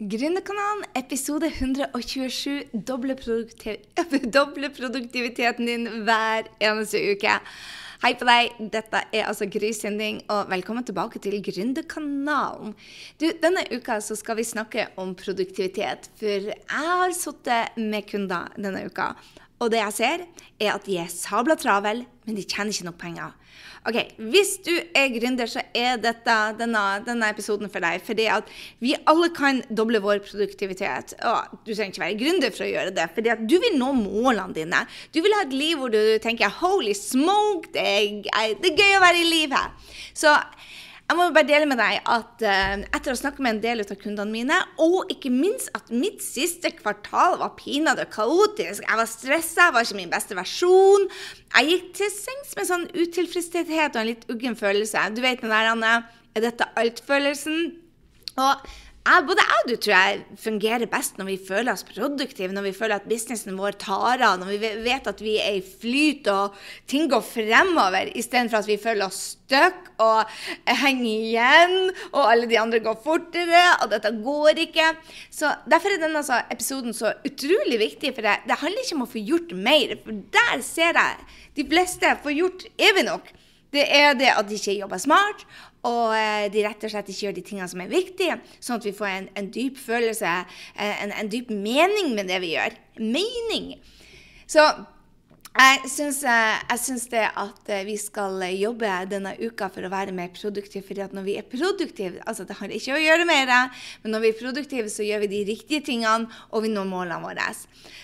Gründerkanalen, episode 127. Doble, produktiv doble, produktiviteten din hver eneste uke. Hei på deg, dette er altså Gry Sinding, og velkommen tilbake til Gründerkanalen. Du, Denne uka så skal vi snakke om produktivitet, for jeg har sittet med kunder denne uka. Og det jeg ser, er at de er sabla travel, men de tjener ikke nok penger. Ok, Hvis du er gründer, så er dette, denne, denne, episoden for deg. Fordi at vi alle kan doble vår produktivitet. Og du trenger ikke være gründer for å gjøre det. fordi at du vil nå målene dine. Du vil ha et liv hvor du tenker 'holy smoke', det er, det er gøy å være i livet. Så jeg må bare dele med deg at uh, etter å snakke med en del av kundene mine, og ikke minst at mitt siste kvartal var pinadø kaotisk, jeg var stressa, jeg var ikke min beste versjon Jeg gikk til sengs med sånn utilfredshet og en litt uggen følelse. Du vet den der, Anne, er dette alt-følelsen? Og jeg, både jeg og du tror jeg fungerer best når vi føler oss produktive, når vi føler at businessen vår tar av, når vi vet at vi er i flyt og ting går fremover, istedenfor at vi føler oss stuck og henger igjen, og alle de andre går fortere, og dette går ikke. Så Derfor er denne altså, episoden så utrolig viktig, for det, det handler ikke om å få gjort mer, for der ser jeg de fleste får gjort evig nok. Det er det at de ikke jobber smart, og eh, de rett og slett ikke gjør de tingene som er viktige, sånn at vi får en, en dyp følelse, en, en, dyp mening med det vi gjør. Mening. Så jeg syns, eh, jeg syns, det at eh, vi skal jobbe denne uka for å være mer produktive. fordi at når vi er produktive altså Det har ikke å gjøre mer, men når vi er produktive, så gjør vi de riktige tingene, og vi når målene våre.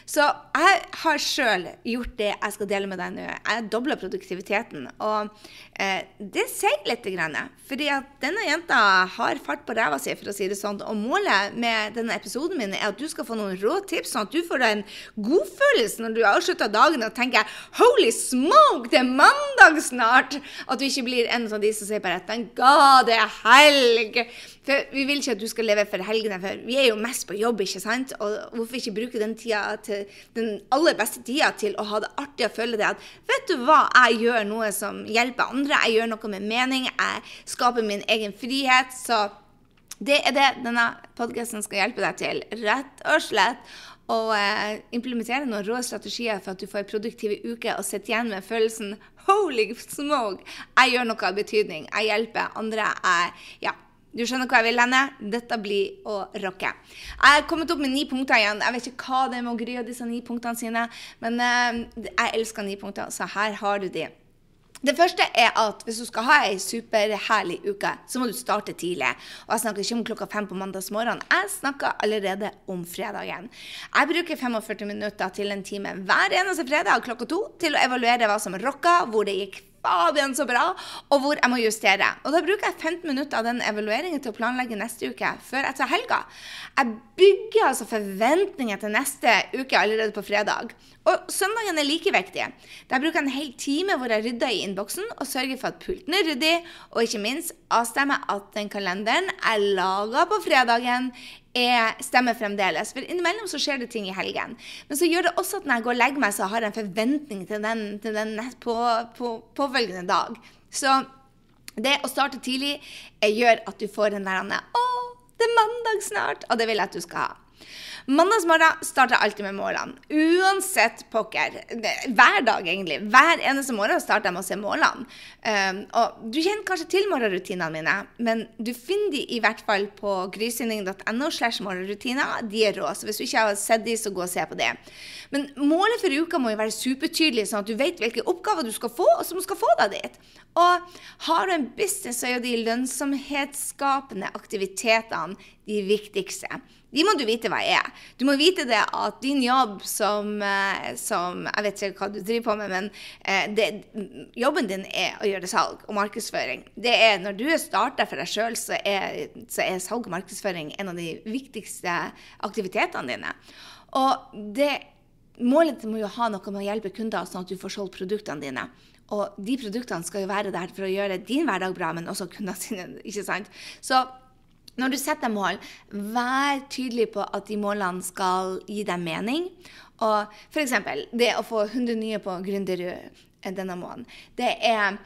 Så jeg har sjøl gjort det jeg skal dele med deg nå. Jeg dobler produktiviteten. Og eh, det sier litt. Grann, fordi at denne jenta har fart på ræva si, for å si det sånn. Og målet med denne episoden min er at du skal få noen rå tips, sånn at du får en godfølelse når du avslutter dagen og tenker tenker Holy smoke, det er mandag snart! At du ikke blir en av de som sier bare Thank God, det er helg! For Vi vil ikke at du skal leve for helgene, for vi er jo mest på jobb, ikke sant? Og hvorfor ikke bruke den tida til den aller beste tida til å ha det artig og føle det at Vet du hva, jeg gjør noe som hjelper andre, jeg gjør noe med mening, jeg skaper min egen frihet. så det er det denne podkasten skal hjelpe deg til, rett og slett og eh, implementere noen rå strategier for at du får en produktiv uke og sitter igjen med følelsen Holy smoke! Jeg gjør noe av betydning. Jeg hjelper andre. Jeg, ja, du skjønner hvor jeg vil hende? Dette blir å rocke. Jeg har kommet opp med ni punkter igjen. Jeg vet ikke hva det er med å Gry av disse ni punktene sine, men eh, jeg elsker ni punkter, så her har du de. Det første er at hvis du skal ha ei superherlig uke, så må du starte tidlig. Og jeg snakker ikke om klokka fem på mandagsmorgen. Jeg snakker allerede om fredagen. Jeg bruker 45 minutter til en time hver eneste fredag klokka to til å evaluere hva som rocka, hvor det gikk fabian så bra, og hvor jeg må justere. Og da bruker jeg 15 minutter av den evalueringen til å planlegge neste uke, før etter helga. Jeg bygger altså forventninger til neste uke allerede på fredag. Og søndagen er like viktig. Der bruker jeg en hel time hvor jeg rydder i innboksen og sørger for at pulten er ryddig, og ikke minst avstemmer at den kalenderen jeg laga på fredagen, er, stemmer fremdeles. For innimellom så skjer det ting i helgen. Men så gjør det også at når jeg går og legger meg, så har jeg en forventning til den, til den på, på, dag. Så det å starte tidlig gjør at du får den der 'Å, det er mandag snart!' Og det vil jeg at du skal ha. Mandagsmorgen starter alltid med målene. Uansett pokker. Hver dag, egentlig. Hver eneste morgen starter jeg med å se målene. Um, og du kjenner kanskje til morgenrutinene mine, men du finner de i hvert fall på grysynding.no slash morgenrutiner. De er rå. Så hvis du ikke har sett de, så gå og se på det. Men målet for uka må jo være supertydelig, sånn at du vet hvilke oppgaver du skal få, og som skal få deg dit. Og har du en business, så er jo de lønnsomhetsskapende aktivitetene de viktigste. De må du vite hva er. Du må vite det at din jobb som, eh, som Jeg vet ikke hva du driver på med, men eh, det, jobben din er å gjøre salg og markedsføring. Det er Når du er starta for deg sjøl, så, så, er salg og markedsføring en av de viktigste aktivitetene dine. Og det, målet må jo ha noe med å hjelpe kunder, sånn at du får solgt produktene dine. Og de produktene skal jo være der for å gjøre din hverdag bra, men også kundene sine. ikke sant? Så når du setter mål, vær tydelig på at de målene skal gi deg mening. Og f.eks. det å få 100 nye på Gründerud denne måneden, det er,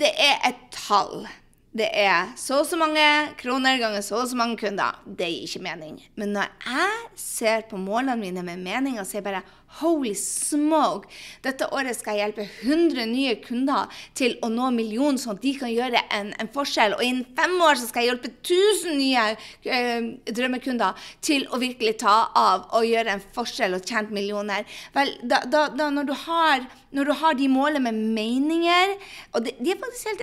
det er et tall. det er så og så mange kroner ganger så og så mange kunder. Det gir ikke mening. Men når jeg ser på målene mine med mening og sier bare Holy smoke! Dette året skal jeg hjelpe 100 nye kunder til å nå millionen, sånn at de kan gjøre en, en forskjell. Og innen fem år så skal jeg hjelpe 1000 nye eh, drømmekunder til å virkelig ta av og gjøre en forskjell og tjene millioner. Vel, da, da, da når, du har, når, du har, de målene med meninger Og de, de er faktisk helt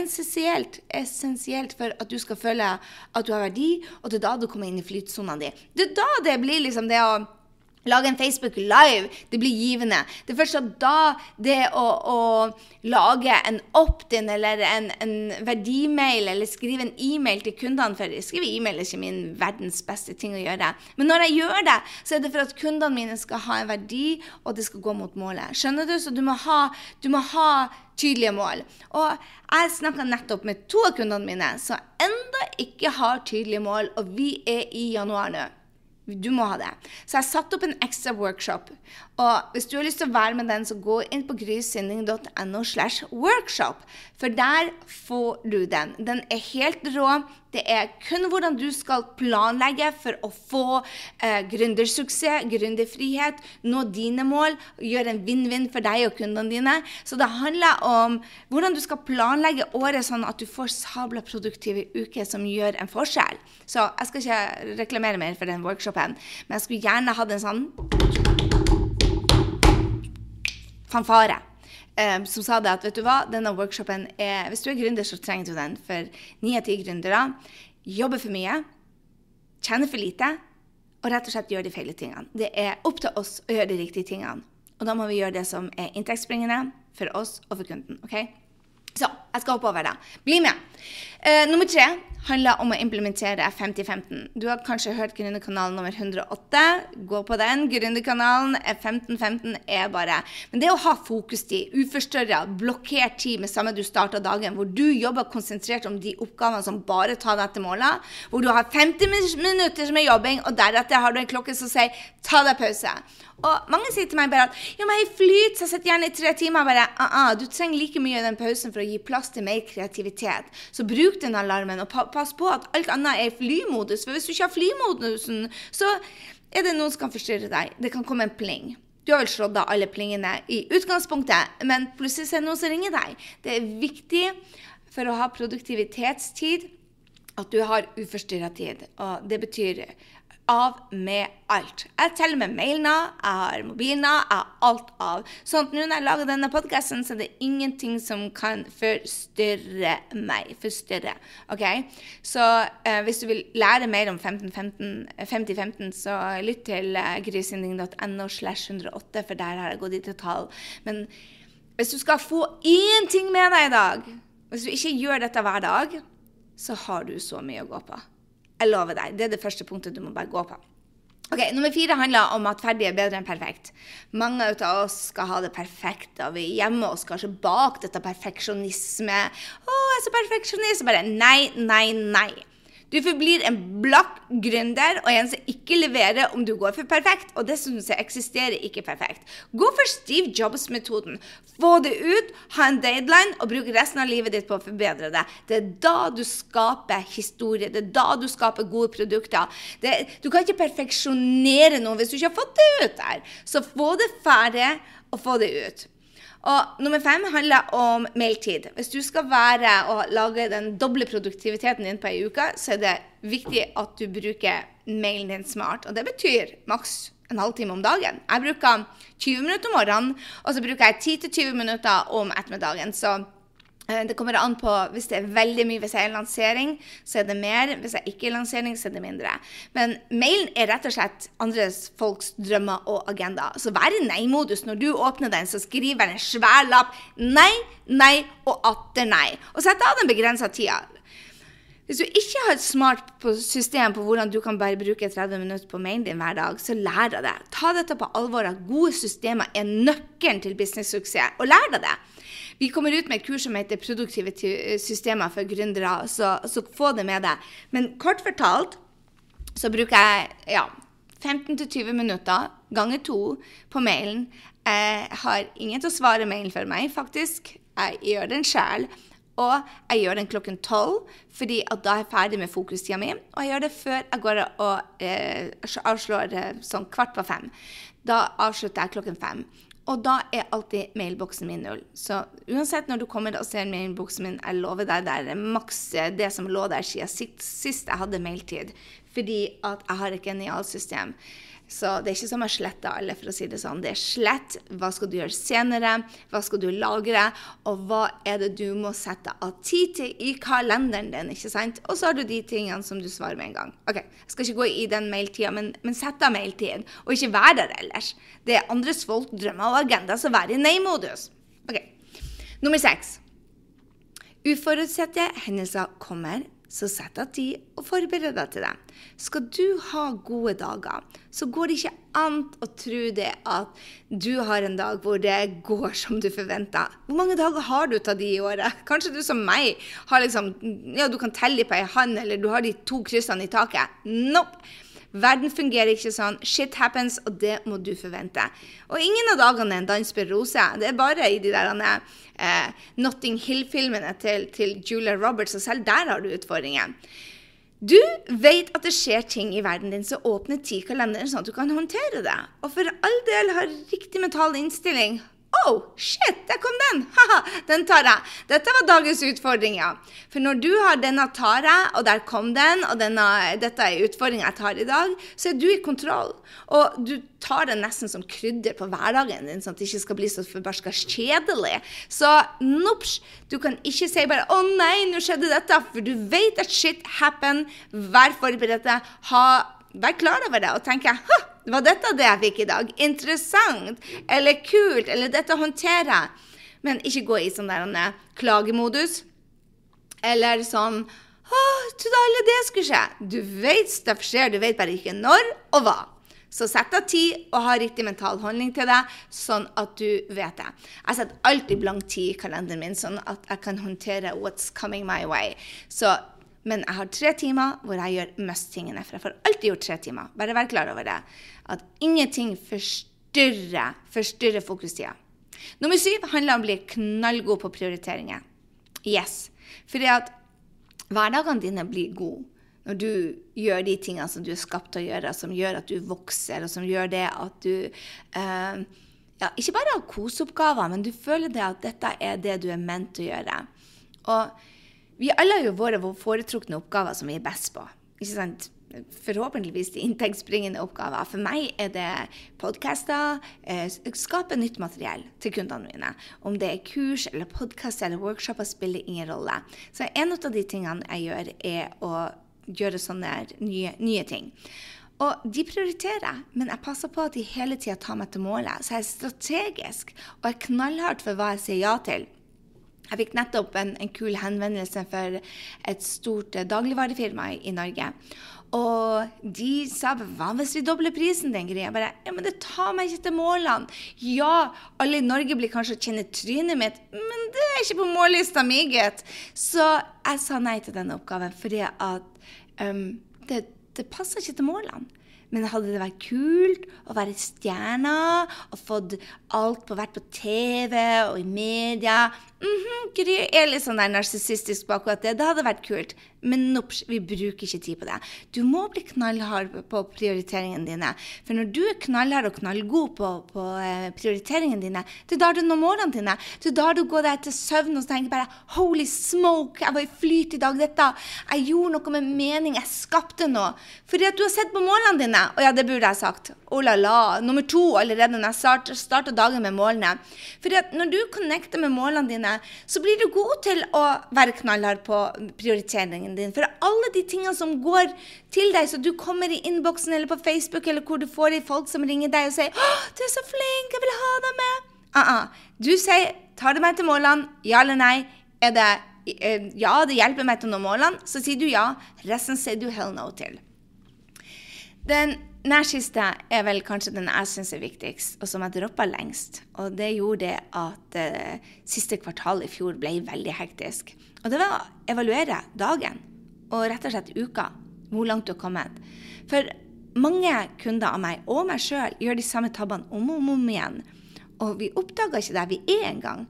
essensielt, essensielt for at du skal føle at du har verdi, og det er da du kommer inn i flytsona di. Det er da det blir liksom det å Lage en Facebook Live. Det blir givende. Det er først da det å, å lage en opt-in eller en, en verdimail eller skrive en e-mail til kundene For skrive e-mail er ikke min verdens beste ting å gjøre. Men når jeg gjør det, så er det for at kundene mine skal ha en verdi, og det skal gå mot målet. Skjønner du? Så du må ha, du må ha tydelige mål. Og jeg snakka nettopp med to av kundene mine som enda ikke har tydelige mål, og vi er i januar nå. Du må ha det. Så jeg satte opp en ekstra workshop. Og hvis du har lyst til å være med den, så gå inn på grysynding.no slash workshop. For der får du den. Den er helt rå. Det er kun hvordan du skal planlegge for å få eh, gründersuksess, gründerfrihet, nå dine mål, gjøre en vinn-vinn for deg og kundene dine. Så det handler om hvordan du skal planlegge året sånn at du får sabla produktive uker som gjør en forskjell. Så jeg skal ikke reklamere mer for den workshopen, men jeg skulle gjerne hatt en sånn fanfare um, som sa det at vet du hva, denne workshopen er Hvis du er gründer, så trenger du den. For ni av ti gründere jobber for mye, tjener for lite og rett og slett gjør de feile tingene. Det er opp til oss å gjøre de riktige tingene. Og da må vi gjøre det som er inntektsbringende for oss og for kunden. ok? Så jeg skal hoppe over det. Bli med. Uh, nummer tre handler om å implementere 50-15. Du har kanskje hørt Gründerkanalen nummer 108. Gå på den. Gründerkanalen 15-15 er bare Men det å ha fokustid, uforstørra, blokkert tid med samme du starta dagen, hvor du jobber konsentrert om de oppgavene som bare tar deg til målet, hvor du har 50 minutter med jobbing, og deretter har du en klokke som sier 'ta deg pause'. Og mange sier til meg bare at ja, men jeg flyter, så jeg sitter gjerne i tre timer. bare, uh -uh, Du trenger like mye av den pausen for å gi plass til mer kreativitet. Så bruk den alarmen, og pass på at alt annet er i flymodus. For hvis du ikke har flymodusen, så er det noen som kan forstyrre deg. Det kan komme en pling. Du har vel slått av alle plingene i utgangspunktet, men plutselig er det noen som ringer deg. Det er viktig for å ha produktivitetstid at du har uforstyrra tid. Og det betyr av med alt. Jeg teller med mailene, jeg har mobilen av, jeg har alt av. Sånn at nå når jeg lager denne podkasten, så er det ingenting som kan forstyrre meg. Forstyrre. OK? Så eh, hvis du vil lære mer om 50-15, så lytt til eh, grysynding.no slash 108, for der har jeg gått i detalj. Men hvis du skal få én ting med deg i dag, hvis du ikke gjør dette hver dag, så har du så mye å gå på. Jeg lover deg. Det er det første punktet du må bare gå på. Ok, Nummer fire handler om at ferdig er bedre enn perfekt. Mange av oss skal ha det perfekte, og vi gjemmer oss kanskje bak dette perfeksjonisme. 'Å, jeg er så perfeksjonist.' Bare nei, nei, nei. Du forblir en blakk gründer og en som ikke leverer om du går for perfekt. Og det syns jeg eksisterer ikke perfekt. Gå for Steve Jobs-metoden. Få det ut, ha en deadline og bruk resten av livet ditt på å forbedre det. Det er da du skaper historie. Det er da du skaper gode produkter. Det, du kan ikke perfeksjonere noe hvis du ikke har fått det ut der. Så få det ferdig og få det ut. Og nummer fem handler om mailtid. Hvis du skal være og lage den doble produktiviteten din på ei uke, så er det viktig at du bruker mailen din smart. Og det betyr maks en halvtime om dagen. Jeg bruker 20 minutter om morgenen, og så bruker jeg 10-20 minutter om ettermiddagen. Så det kommer an på hvis det er veldig mye. Hvis jeg er lansering, så er det mer. Hvis jeg ikke er lansering, så er det mindre. Men mailen er rett og slett andres folks drømmer og agenda. Så vær i nei-modus. Når du åpner den, så skriver en svær lapp nei, nei og atter nei. Og sett av den begrensa tida. Hvis du ikke har et smart system på hvordan du kan bare bruke 30 minutter på mailen din hver dag, så lær deg det. Ta dette på alvor at gode systemer er nøkkelen til business-suksess. Og lær deg det. Vi kommer ut med et kurs som heter 'Produktive systemer for gründere', så, så, få det med deg. Men kort fortalt så bruker jeg ja, 15-20 minutter ganger to på mailen. Jeg har ingen til å svare mailen for meg, faktisk. Jeg gjør den sjøl. Og jeg gjør den klokken tolv, fordi da er jeg ferdig med fokustida mi. Og jeg gjør det før jeg går og eh, avslår eh, sånn kvart på fem. Da avslutter jeg klokken fem. Og da er alltid mailboksen min null. Så uansett når du kommer og ser mailboksen min, jeg lover deg, det er maks det som lå der siden sist, sist jeg hadde mailtid. Fordi at jeg har et genialt system. Så det er ikke som å slette alle, for å si det sånn. Det er slett. Hva skal du gjøre senere? Hva skal du lagre? Og hva er det du må sette av tid til i kalenderen din? ikke sant? Og så har du de tingene som du svarer med en gang. Ok, Jeg skal ikke gå i den mailtida, men, men sett av mailtid. Og ikke vær der ellers. Det er andres folk, drømmer og agenda, så vær i nei-modus. Ok. Nummer seks. Uforutsette hendelser kommer så sett av tid og forbered deg til det. Skal du ha gode dager, så går det ikke an å tro det at du har en dag hvor det går som du forventa. Hvor mange dager har du av de i året? Kanskje du som meg har liksom, ja, du kan telle på ei hånd, eller du har de to kryssene i taket. Nope. Verden fungerer ikke sånn. Shit happens, og det må du forvente. Og ingen av dagene er en dans på roser. Det er bare i de der eh, Notting Hill-filmene til, til, Julia Roberts, og selv der har du utfordringer. Du vet at det skjer ting i verden din som åpner ti kalenderen sånn at du kan håndtere det. Og for all del har riktig mental innstilling. Oh, shit, der kom den! Haha, den tar jeg. Dette var dagens utfordring, ja. For når du har denne tar jeg, og der kom den, og denne, dette er utfordringa jeg tar i dag, så er du i kontroll. Og du tar det nesten som krydder på hverdagen din, sånn at det ikke skal bli så forbarska kjedelig. Så nops, du kan ikke si bare 'Å nei, nå skjedde dette', for du vet at shit happen. Vær forberedt. Vær klar over det og tenke 'Hå, var dette det jeg fikk i dag? Interessant. Eller kult. Eller dette håndterer jeg. Men ikke gå i sånn der klagemodus. Eller sånn Å, trodde alle det skulle skje. Du vet stuff skjer, du vet bare ikke når og hva. Så sett av tid og ha riktig mental holdning til det, sånn at du vet det. Jeg setter alltid blank tid i kalenderen min, sånn at jeg kan håndtere what's coming my way. Så men jeg har tre timer hvor jeg gjør mest tingene. For jeg får alltid gjort tre timer. Bare vær klar over det. At ingenting forstyrrer, forstyrrer fokustida. Nummer syv handler om å bli knallgod på prioriteringer. Yes. Fordi at hverdagene dine blir gode når du gjør de tingene som du er skapt til å gjøre, som gjør at du vokser, og som gjør det at du eh, ja, ikke bare har koseoppgaver, men du føler det at dette er det du er ment å gjøre. Og vi alle har jo våre foretrukne oppgaver som vi er best på. Ikke sant? Forhåpentligvis de inntektsbringende oppgaver. For meg er det podkaster, eh, skape nytt materiell til kundene mine. Om det er kurs eller podkaster eller workshoper, spiller ingen rolle. Så en av de tingene jeg gjør, er å gjøre sånne nye, nye ting. Og de prioriterer, men jeg passer på at de hele tida tar meg til målet. Så jeg er strategisk og er knallhardt for hva jeg sier ja til. Jeg fikk nettopp en, en kul henvendelse for et stort eh, dagligvarefirma i, i, Norge. Og de sa hva hvis vi dobler prisen den greia? Bare, ja, men det tar meg ikke til målene. Ja, alle i Norge blir kanskje å kjenne trynet mitt, men det er ikke på mållista mi, gitt. Så jeg sa nei til denne oppgaven fordi at um, det, det passer ikke til målene. Men hadde det vært kult å være stjerna og fått alt på vært på TV og i media mm -hmm, Gry er litt sånn narsissistisk på akkurat det. Det hadde vært kult. Men nops, vi bruker ikke tid på det. Du må bli knallhard på prioriteringene dine. For når du er knallhard og knallgod på, på uh, prioriteringene dine, det er da du når målene dine. Det er da du går deg til søvn og tenker bare Holy smoke, jeg var i flyt i dag. Dette. Jeg gjorde noe med mening. Jeg skapte noe. Fordi at du har sett på målene dine. Og ja, det burde jeg sagt. Oh la la. Nummer to allerede når jeg starter dagen med målene. Fordi at når du connecter med målene dine, dine, så blir du god til å være knallhard på prioriteringen din. For alle de tingene som går til deg, så du kommer i innboksen eller på Facebook, eller hvor du får de folk som ringer deg og sier 'Å, du er så flink, jeg vil ha deg med'. Uh -uh. Du sier 'Tar du meg til målene?' Ja eller nei? Er det eh, ja, det hjelper meg til å nå målene, så sier du ja. Resten sier du hell no til. Den Nærsiste er vel kanskje den jeg syns er viktigst, og som jeg droppa lengst. Og det gjorde det at eh, siste kvartal i fjor ble veldig hektisk. Og det var å evaluere dagen, og rett og slett uka. Hvor langt du har kommet. For mange kunder av meg, og meg sjøl, gjør de samme tabbene om og om, om igjen. Og vi oppdager ikke der vi er engang.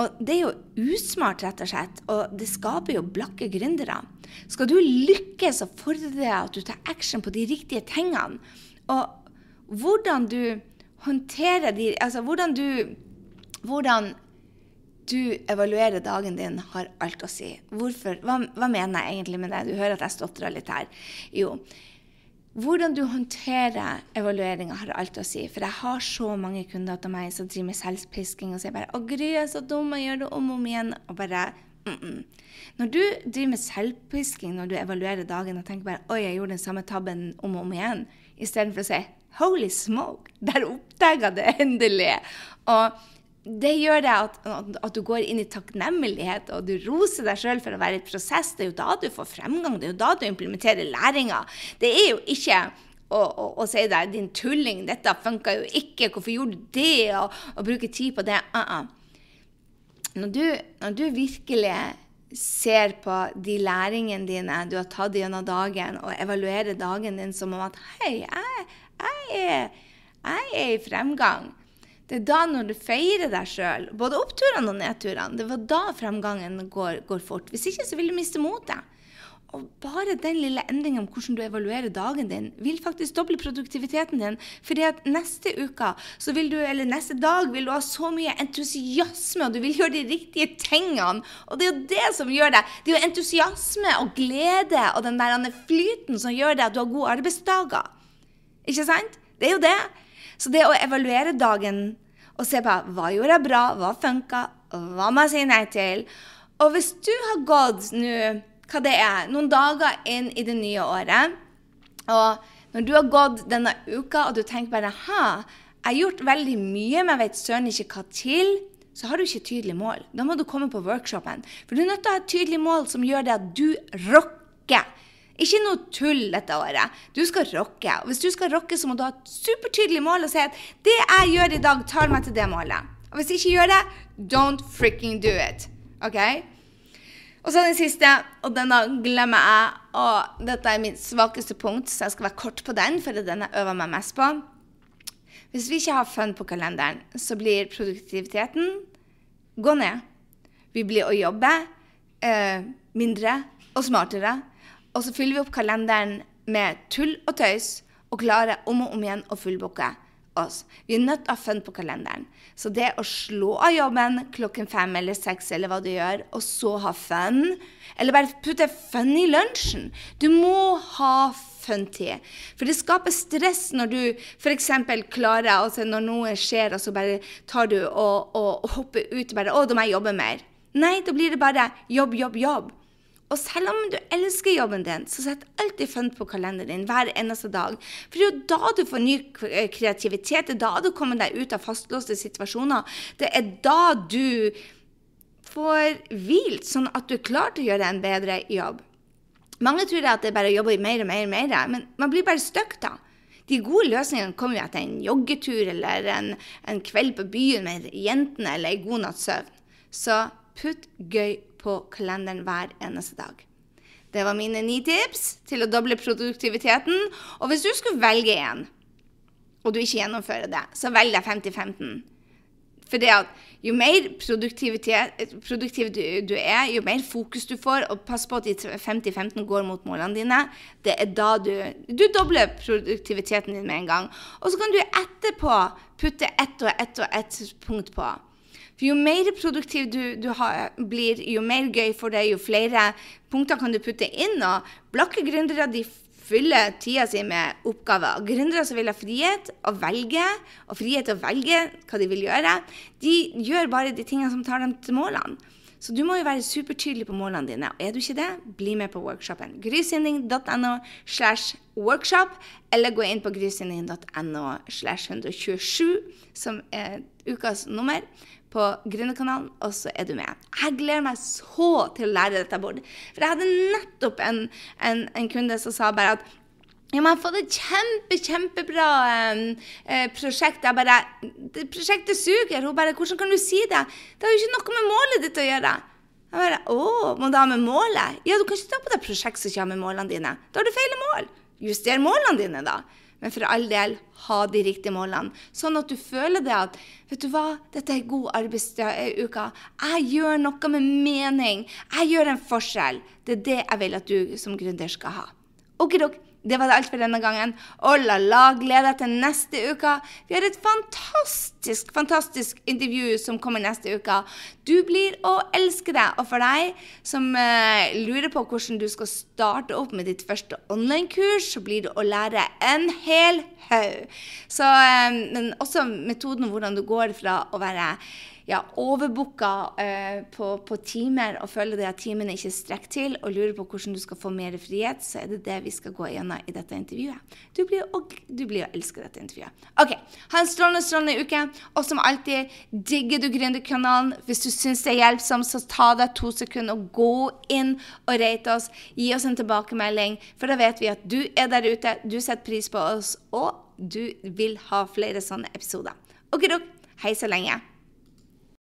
Og det er jo usmart, rett og slett, og det skaper jo blakke gründere. Skal du lykkes, så fordrer det at du tar action på de riktige tingene. Og hvordan du håndterer de Altså hvordan du Hvordan du evaluerer dagen din, har alt å si. Hvorfor? Hva, hva mener jeg egentlig med det? Du hører at jeg stotrer litt her. Jo, hvordan du håndterer evalueringa, har alt å si. For jeg har så mange kunder til meg som driver med selvpisking og sier bare 'Å, Gry, jeg er så dum, jeg gjør det om og om igjen.' Og bare mm -mm. Når du driver med selvpisking når du evaluerer dagen og tenker bare 'Oi, jeg gjorde den samme tabben om og om igjen', istedenfor å si 'Holy smoke, der oppdaga det endelig'. Og det gjør det at, at, du går inn i takknemlighet, og du roser deg sjøl for å være i prosess. Det er jo da du får fremgang, det er jo da du implementerer læringa. Det er jo ikke å, å, å si deg 'din tulling, dette funka jo ikke', 'hvorfor gjorde du det', og, og bruke tid på det. Uh -uh. Når, du, når du virkelig ser på de læringene dine du har tatt gjennom dagen, og evaluerer dagen din som om at 'hei, jeg, jeg, er, jeg er i fremgang', det er da når du feirer deg sjøl, både oppturene og nedturene, det var da fremgangen går, går, fort. Hvis ikke så vil du miste motet. Og bare den lille endringen om hvordan du evaluerer dagen din, vil faktisk doble produktiviteten din. Fordi at neste uke, du, eller neste dag, vil du ha så mye entusiasme, og du vil gjøre de riktige tingene. Og det er jo det som gjør det. Det er jo entusiasme og glede og den der flyten som gjør det at du har gode arbeidsdager. Ikke sant? Det er jo det. Så det å evaluere dagen og se på hva gjorde jeg bra, hva funka, hva må jeg si nei til Og hvis du har gått nå, hva det er, noen dager inn i det nye året, og når du har gått denne uka og du tenker bare ha, jeg har gjort veldig mye, men jeg vet søren ikke hva til, så har du ikke tydelig mål. Da må du komme på workshopen. For du er nødt til å ha et tydelig mål som gjør det at du rocker. Ikke noe tull dette året. Du skal rocke. Og hvis du skal rocke, så må du ha et supertydelig mål og si at det jeg gjør i dag, tar meg til det målet. Og hvis jeg ikke gjør det, don't freaking do it. OK? Og så den siste, og denne glemmer jeg. Og dette er mitt svakeste punkt, så jeg skal være kort på den, for det er den jeg øver meg mest på. Hvis vi ikke har fun på kalenderen, så blir produktiviteten gå ned. Vi blir å jobbe eh, mindre og smartere. Og så fyller vi opp kalenderen med tull og tøys og klarer om og om igjen å fullbooke oss. Vi er nødt til å ha fun på kalenderen. Så det å slå av jobben klokken fem eller seks, eller hva du gjør, og så ha fun Eller bare putte fun i lunsjen. Du må ha fun-tid. For det skaper stress når du f.eks. klarer altså Når noe skjer, og så bare tar du og, og, og hopper ut og bare 'Å, da må jeg jobbe mer'. Nei, da blir det bare jobb, jobb, jobb. Og selv om du elsker jobben din, så sett alltid fun på kalenderen din hver eneste dag. For det er jo da du får ny eh, kreativitet, det er da du kommer deg ut av fastlåste situasjoner. Det er da du får hvilt, sånn at du er klar til å gjøre en bedre jobb. Mange tror at det er bare å jobbe mer og mer og mer, men man blir bare stuck da. De gode løsningene kommer jo etter en joggetur eller en, en kveld på byen med jentene eller en god natts søvn. Så putt gøy på kalenderen hver eneste dag. Det var mine ni tips til å doble produktiviteten. Og hvis du skulle velge en, og du ikke gjennomfører det, så velg deg 50-15. For det at jo mer produktiv du, du, er, jo mer fokus du får, og pass på at de 50-15 går mot målene dine, det er da du Du dobler produktiviteten din med en gang. Og så kan du etterpå putte ett og ett og ett punkt på. For jo mer produktiv du, du har, blir, jo mer gøy for deg, jo flere punkter kan du putte inn. Og blakke gründere de fyller tida si med oppgaver. Gründere som vil ha frihet å velge, og frihet til å velge hva de vil gjøre, de gjør bare de tingene som tar dem til målene. Så du må jo være supertydelig på målene dine. Og er du ikke det, bli med på workshopen. Grysynding.no slash workshop, eller gå inn på grysynding.no slash 127, som er ukas nummer på Gründerkanalen, og så er du med. Jeg gleder meg så til å lære dette bort. For jeg hadde nettopp en, en, en kunde som sa bare at ja, men jeg har fått et kjempe, kjempebra eh, prosjekt. Jeg bare det, 'Prosjektet suger.' Hun bare 'Hvordan kan du si det?' Det har jo ikke noe med målet ditt å gjøre. Jeg bare 'Å, må det ha med målet?' Ja, du kan ikke ta på deg prosjekt som ikke har med målene dine. Da har du feil mål. Juster målene dine, da. Men for all del, ha de riktige målene. Sånn at du føler det at Vet du hva, dette er god arbeidsuke. Jeg gjør noe med mening. Jeg gjør en forskjell. Det er det jeg vil at du som gründer skal ha. Okidok. Det var det alt for denne gangen. Oh la la, gleder deg til neste uke. Vi har et fantastisk, fantastisk intervju som kommer neste uke. Du blir å elske det. Og for deg som uh, lurer på hvordan du skal starte opp med ditt første online-kurs, så blir det å lære en hel haug. Um, men også metoden hvordan du går fra å være ja, overbooka eh, på, på, timer og føler det at timene ikke strekker til, og lurer på hvordan du skal få mer frihet, så er det det vi skal gå gjennom i dette intervjuet. Du blir, og, du blir å elske dette intervjuet. OK. Ha en strålende, strålende uke. Og som alltid, digger du Gründerkanalen? Hvis du syns det er hjelpsomt, så ta deg to sekunder og gå inn og rate oss. Gi oss en tilbakemelding, for da vet vi at du er der ute, du setter pris på oss, og du vil ha flere sånne episoder. OK. Hei så lenge.